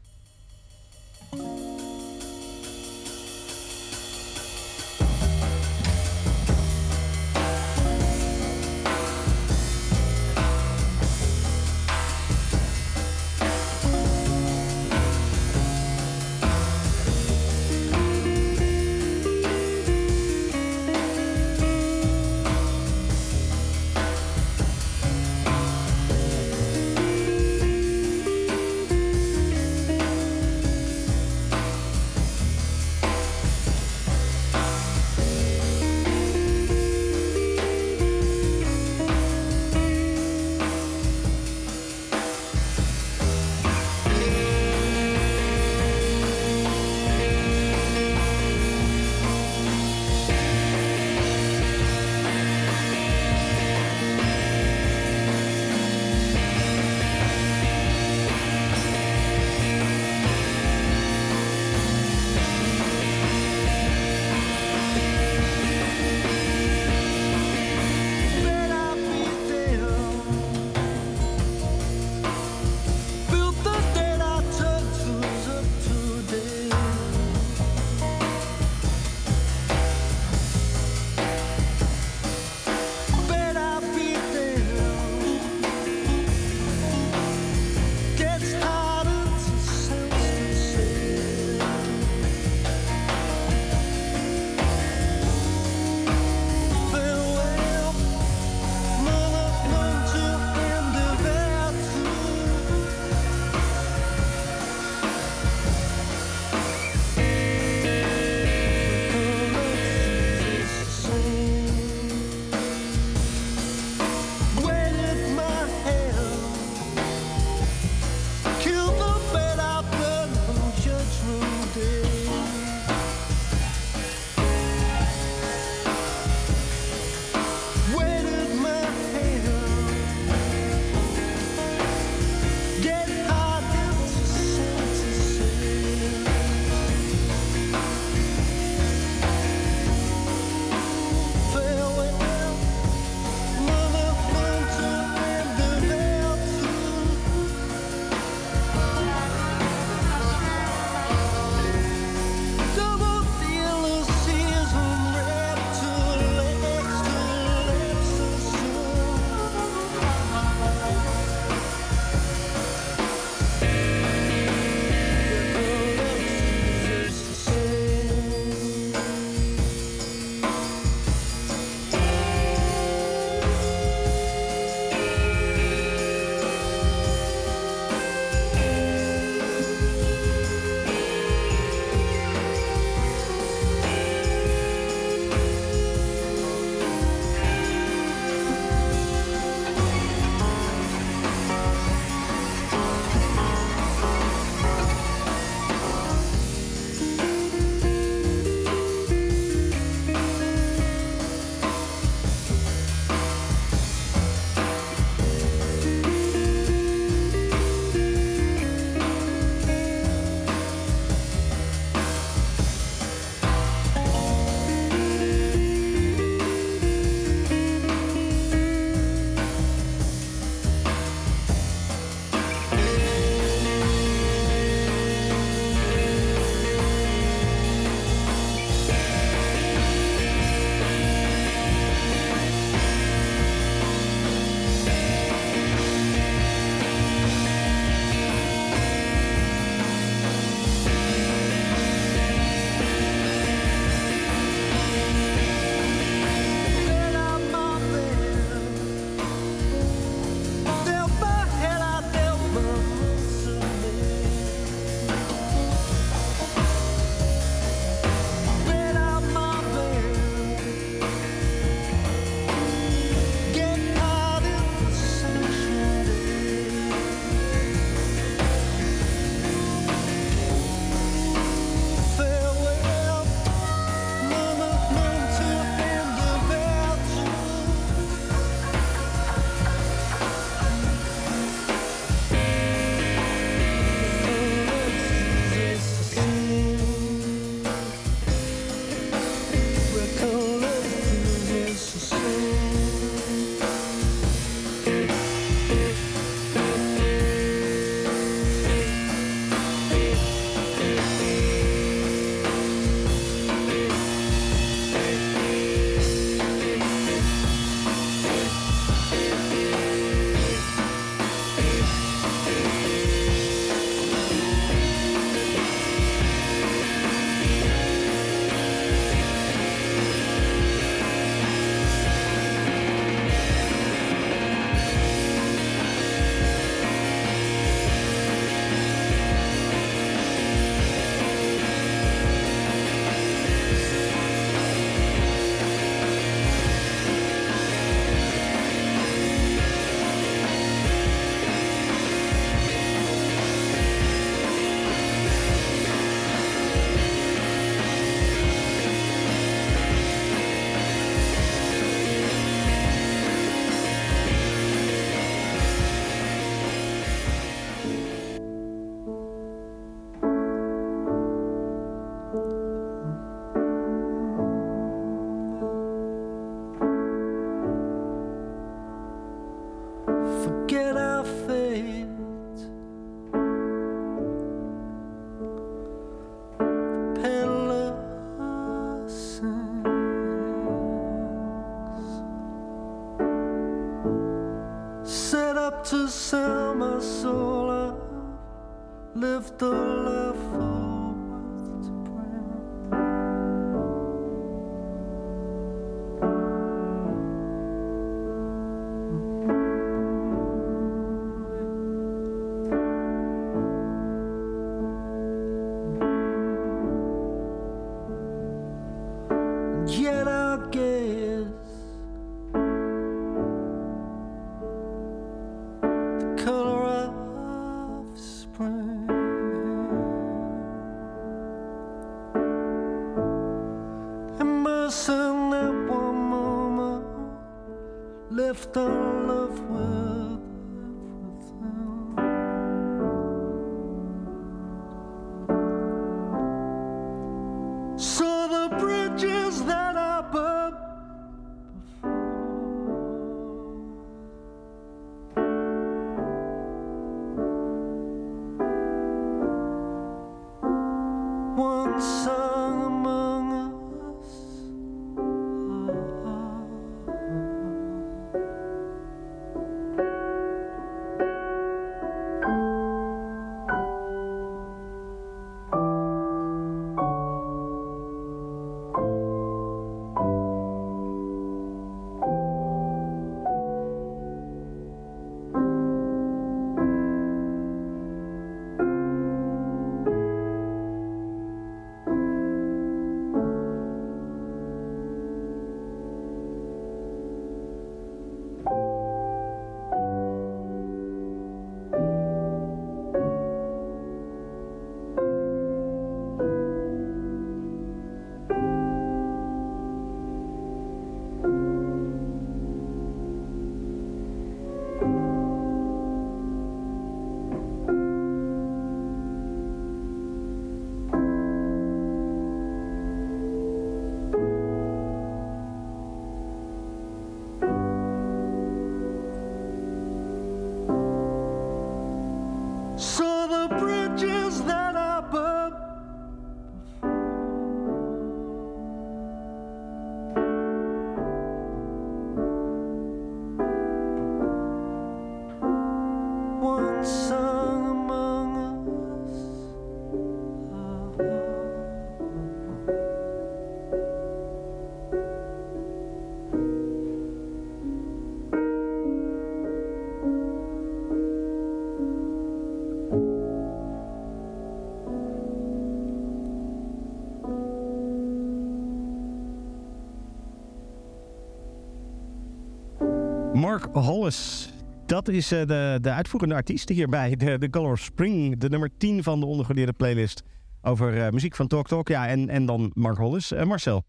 Mark Hollis. Dat is eh, de, de uitvoerende artiest hierbij. De, Color of Spring, de nummer 10 van de ondergewaardeerde playlist. Over eh, muziek van Talk Talk. Ja, en, en dan Mark Hollis. Eh, Marcel.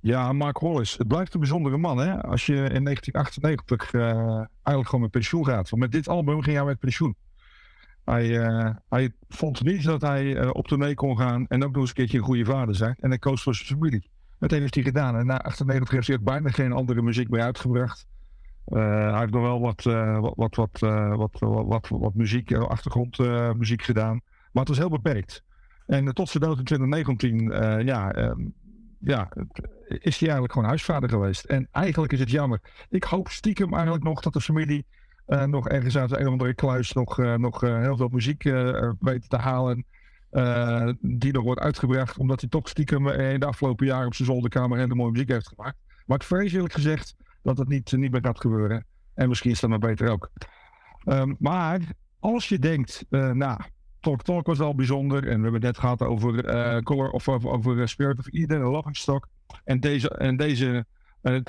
Ja, Mark Hollis. Het blijft een bijzondere man, hè? Als je in 1998 eh, eigenlijk gewoon met pensioen gaat. Want met dit album ging hij met pensioen. Hij, hij vond niet dat hij eh, op tournee kon gaan en ook nog eens een keertje een goede vader zijn. En hij koos voor zijn familie. Meteen heeft hij gedaan. En na 98 heeft hij ook bijna geen andere muziek meer uitgebracht. Eh, hij heeft nog wel wat, eh, wat, wat, wat, eh, wat, wat, muziek, eh, achtergrondmuziek gedaan. Maar het was heel beperkt. En eh, tot zijn dood in 2019, eh, ja, ehm, ja, is hij eigenlijk gewoon huisvader geweest. En eigenlijk is het jammer. Ik hoop stiekem eigenlijk nog dat de familie eh, nog ergens uit een of andere kluis nog, eh, nog eh, heel veel muziek eh, weet te halen. Eh, die nog wordt uitgebracht, omdat hij toch stiekem eh, in de afgelopen jaren op zijn zolderkamer hele mooie muziek heeft gemaakt. Maar ik vrees eerlijk gezegd dat het niet, niet meer gaat gebeuren. En misschien is dat maar beter ook. Ehm, maar als je denkt, eh nou, Talk Talk was al bijzonder. En we hebben het net gehad over eh, Color of over, over Spirit of Eden en Laughing. En deze, en deze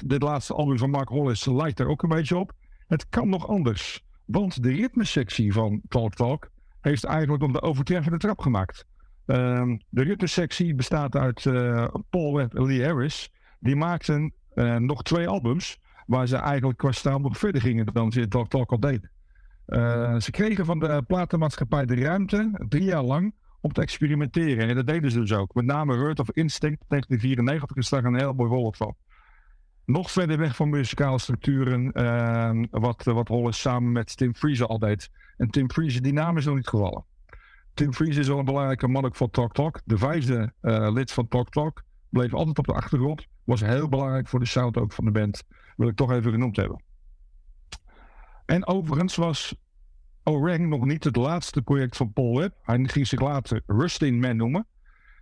dit laatste album van Mark Hollis lijkt er ook een beetje op. Het kan nog anders. Want de ritmesectie van Talk Talk heeft eigenlijk nog de overtreffende trap gemaakt. Ehm, de ritmesectie bestaat uit eh, Paul Webb en Lee Harris. Die maakten eh, nog twee albums waar ze eigenlijk qua stijl nog verder gingen dan ze Talk Talk al deden. Eh, ze kregen van de platenmaatschappij de ruimte, drie jaar lang, om te experimenteren. En dat deden ze dus ook. Met name Word of Instinct, 1994, is daar een heel mooi voorbeeld van. Nog verder weg van muzikale structuren, eh, wat, wat Hollis samen met Tim Freeze al deed. En Tim Freeze, die naam is nog niet gevallen. Tim Freeze is wel een belangrijke man ook van Talk Talk. De vijfde eh, lid van Talk Talk bleef altijd op de achtergrond. Was heel belangrijk voor de sound ook van de band. Wil ik toch even genoemd hebben. En overigens was Orang nog niet het laatste project van Paul Webb. Hij ging zich later Rustin Man noemen.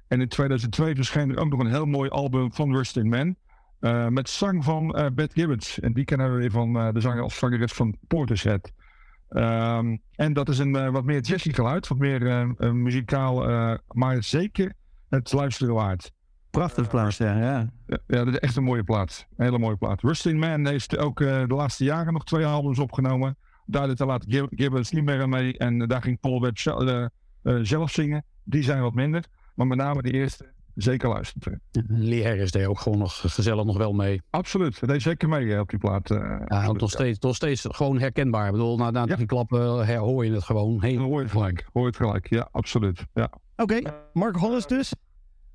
En in 2002 verscheen er ook nog een heel mooi album van Rustin Man. eh, met zang van eh Beth Gibbons. En die kennen we weer van de zanger als zangeres van Portishead. Ehm, en dat is een eh, wat meer jazzy geluid. Wat meer eh, eh, muzikaal. eh, maar zeker het luisteren waard. Prachtig plaats, ja. ja. Ja, dat is echt een mooie plaat. Een hele mooie plaat. Rustin Man heeft ook de laatste jaren nog twee albums opgenomen. Daar deed later Gib- Gibbons niet meer aan mee. En daar ging Paul Webb zel- zelf zingen. Die zijn wat minder. Maar met name de eerste, zeker luisteren. Lee Harris deed ook gewoon nog gezellig nog wel mee. Absoluut. Dat deed zeker mee eh, op die plaat. eh, Ja, nog, steeds, nog steeds gewoon herkenbaar. Ik bedoel, na, na Ja. drie klappen her- hoor je het gewoon. Heel Hoor je het gelijk. Hoor je het gelijk. Ja, absoluut. Ja. Oké, Mark Hollis dus.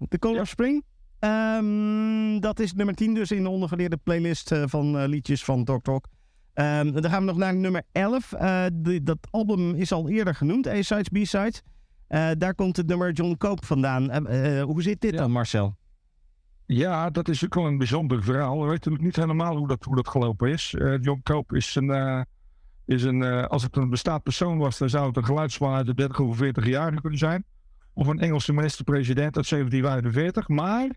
The Color Ja. of Spring. Ehm, dat is nummer 10 dus in de ondergewaardeerde playlist eh, van eh, liedjes van Tok Tok. Ehm, dan gaan we nog naar nummer 11. Eh, die- dat album is al eerder genoemd, A-Sides, B-Sides. Eh, daar komt het nummer John Cope vandaan. Eh, eh, hoe zit dit Ja. dan, Marcel? Ja, dat is ook wel een bijzonder verhaal. We weten natuurlijk niet helemaal hoe dat, hoe dat gelopen is. John Cope is een, is een als het een bestaand persoon was, dan zou het een geluidsman uit de 30 of 40 jaar kunnen zijn. Of een Engelse minister-president uit 1745. Maar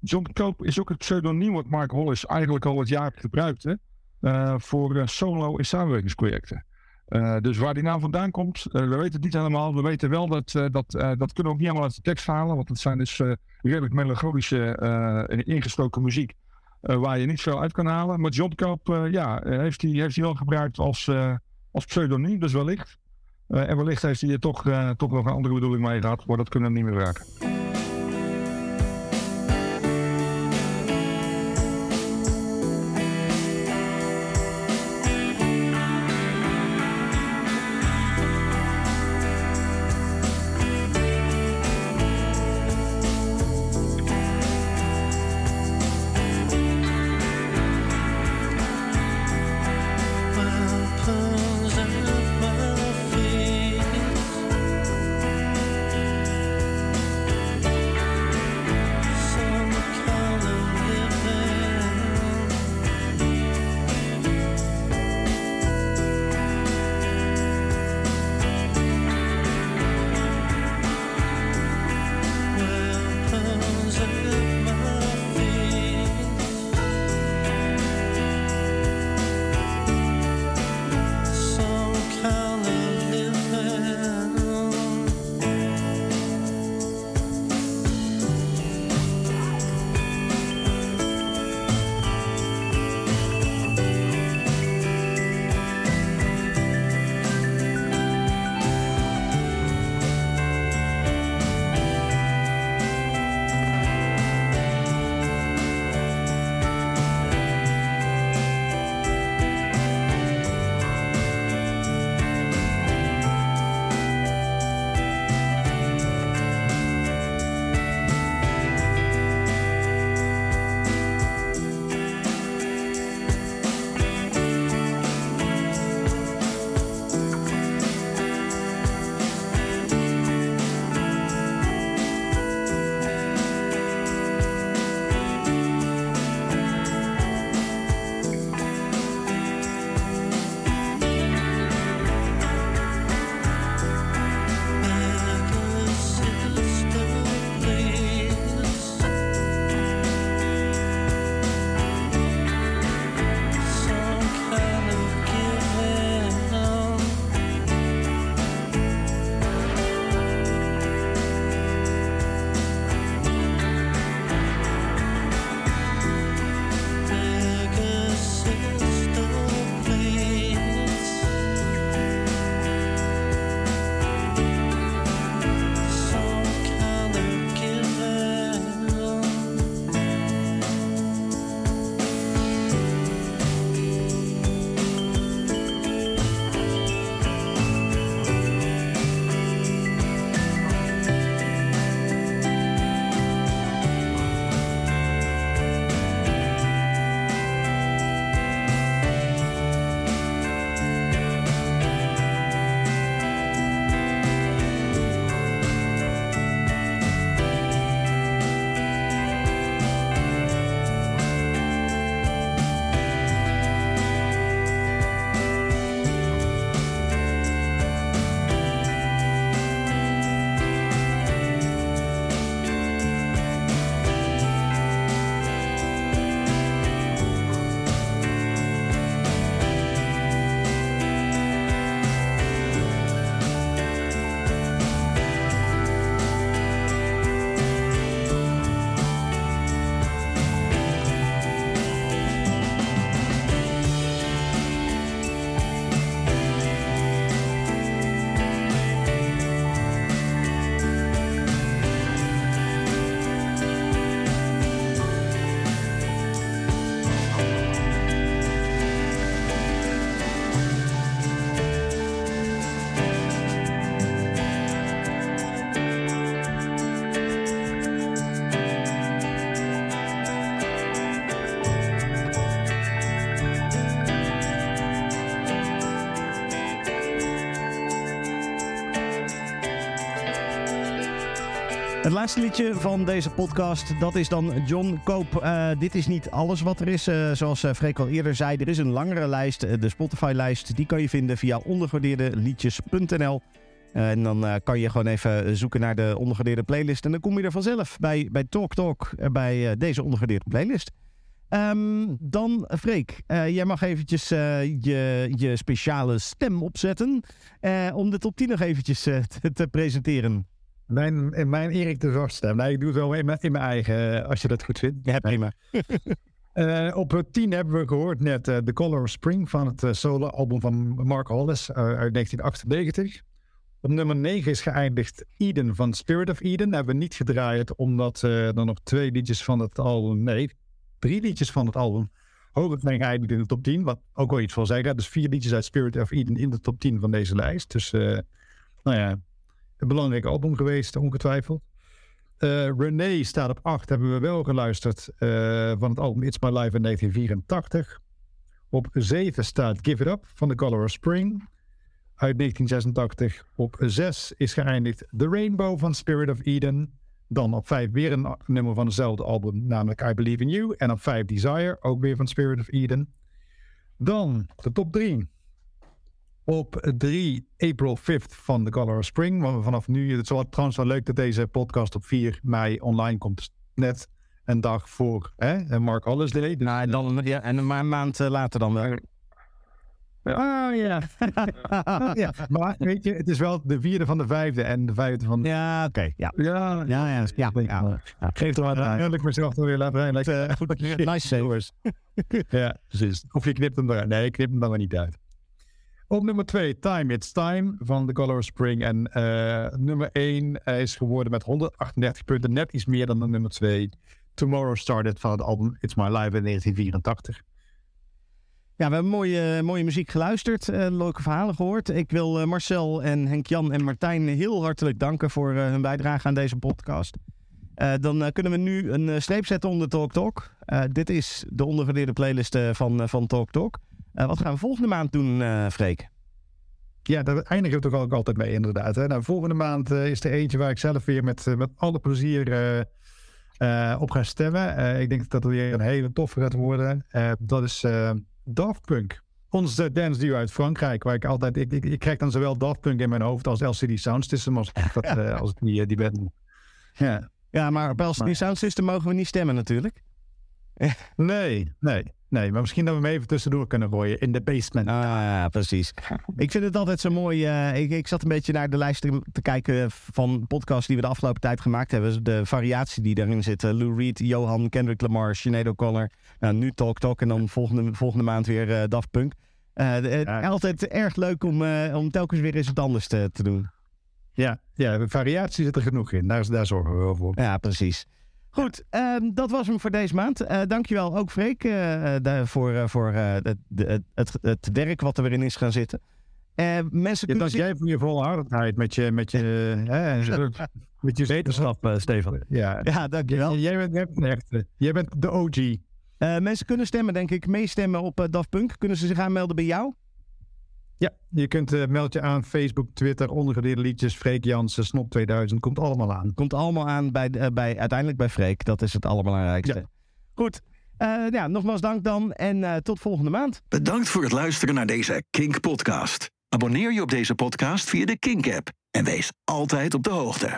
John Cope is ook het pseudoniem wat Mark Hollis eigenlijk al het jaar gebruikte. voor solo- en samenwerkingsprojecten. Eh, dus waar die naam vandaan komt, eh, we weten het niet helemaal. We weten wel dat, eh, dat, dat kunnen we ook niet helemaal uit de tekst halen. Want het zijn dus redelijk melancholische en ingestoken muziek. waar je niet veel uit kan halen. Maar John ja, heeft hij heeft wel gebruikt als, als pseudoniem, dus wellicht. En wellicht heeft hij er toch, toch nog een andere bedoeling mee gehad. Maar dat kunnen we niet meer raken. Laatste liedje van deze podcast, dat is dan John Koop. Eh, dit is niet alles wat er is. Eh, zoals uh, Freek al eerder zei, er is een langere lijst. eh, de Spotify-lijst, die kan je vinden via ondergewaardeerdeliedjes.nl. Eh, en dan eh, kan je gewoon even zoeken naar de ondergewaardeerde playlist. En dan kom je er vanzelf bij, bij Talk Talk, eh, bij eh, deze ondergewaardeerde playlist. Ehm, dan, Freek, eh, jij mag eventjes eh, je, je speciale stem opzetten. eh, om de top 10 nog eventjes eh, te presenteren. Mijn, mijn Erik de Zorgstem. Nee, ik doe het wel in mijn, in mijn eigen, eh, als je dat goed vindt. Ja, prima. Eh, op 10 hebben we gehoord net eh, The Color of Spring van het eh, solo-album van Mark Hollis uit 1998. Op nummer 9 is geëindigd Eden van Spirit of Eden. hebben we niet gedraaid omdat er nog twee liedjes van het album, nee, drie liedjes van het album hoger zijn geëindigd in de top 10. Wat ook wel iets wil zeggen. Dus vier liedjes uit Spirit of Eden in de top 10 van deze lijst. Dus, nou ja, een belangrijk album geweest, ongetwijfeld. Eh René staat op 8, hebben we wel geluisterd eh, van het album It's My Life in 1984. Op 7 staat Give It Up van The Color of Spring uit 1986. Op 6 is geëindigd The Rainbow van Spirit of Eden. Dan op 5 weer een nummer van hetzelfde album, namelijk I Believe in You. En op 5 Desire, ook weer van Spirit of Eden. Dan de top 3. Op 3 April 5th van The Color of Spring. Want we vanaf nu, het is wel, trouwens wel leuk dat deze podcast op 4 mei online komt. Dus net een dag voor hè, Mark Hollis Day. Dus, Nou, en, dan, ja, en een ma- maand eh, later dan wel. Ah ja. ja. Maar weet je, het is wel de vierde van de vijfde en de vijfde van de... Ja, oké. Ja. Ja, Ja, ja, ja. ja. Geef er wat aan. Eerlijk mezelf er weer laten rijden. Eh, goed, nice save. Ja, precies. Of je knipt hem eruit. Nee, ik knip hem dan maar niet uit. Op nummer 2, Time It's Time van The Color of Spring. En eh, nummer 1 is geworden met 138 punten. Net iets meer dan de nummer 2. Tomorrow Started van het album It's My Life in 1984. Ja, we hebben mooie, mooie muziek geluisterd. eh, leuke verhalen gehoord. Ik wil eh, Marcel en Henk-Jan en Martijn heel hartelijk danken voor eh, hun bijdrage aan deze podcast. Eh, dan eh, kunnen we nu een eh, streep zetten onder Talk Talk. Eh, dit is de ondergewaardeerde playlist eh, van, eh, van Talk Talk. Eh, wat gaan we volgende maand doen, eh Freek? Ja, daar eindigen we toch ook altijd mee inderdaad. Hè? Nou, volgende maand eh, is er eentje waar ik zelf weer met, met alle plezier op ga stemmen. Ik denk dat dat weer een hele toffe gaat worden. Dat is Daft Punk. Ons eh, dance duo uit Frankrijk. Waar ik altijd, ik, ik, ik krijg dan zowel Daft Punk in mijn hoofd als LCD Sound System. Als, ik dat, als ik die, die ben. Ja. Ja, maar op Els Maar- Sound System mogen we niet stemmen natuurlijk. Nee, nee, nee. Maar misschien dat we hem even tussendoor kunnen gooien. In de basement. Ah, ja, precies. Ik vind het altijd zo mooi. eh, ik, ik zat een beetje naar de lijst te, te kijken van podcasts die we de afgelopen tijd gemaakt hebben. De variatie die daarin zit. Eh, Lou Reed, Johan, Kendrick Lamar, Sinead O'Connor. Nou, nu Talk Talk en dan volgende, volgende maand weer eh, Daft Punk. De- het- Ja. Altijd erg leuk om, om telkens weer eens wat anders te, te doen. Ja, ja, variatie zit er genoeg in. Daar, daar zorgen we wel voor. Ja, precies. Goed, ehm, dat was hem voor deze maand. Eh dankjewel ook Freek eh, eh, daar voor, eh, voor eh, het, de- het, het werk wat er weer in is gaan zitten. Eh, mensen Ja, kunnen dank zich- jij voor je volhardendheid met je, met je, hè, met je Wetenschap, eh, Stefan. Ja, Ja, dankjewel. Jij bent, jij bent een echte. Jij bent de OG. Eh, mensen kunnen stemmen, denk ik. Meestemmen op Daft Punk. Kunnen ze zich aanmelden bij jou? Ja, je kunt eh, meld je aan Facebook, Twitter, ondergedeelde liedjes, Freek Jansen, Snop 2000, komt allemaal aan. Komt allemaal aan bij, eh, bij, uiteindelijk bij Freek. Dat is het allerbelangrijkste. Ja. Goed. Eh, ja, nogmaals dank dan en eh, tot volgende maand. Bedankt voor het luisteren naar deze Kink podcast. Abonneer je op deze podcast via de Kink app en wees altijd op de hoogte.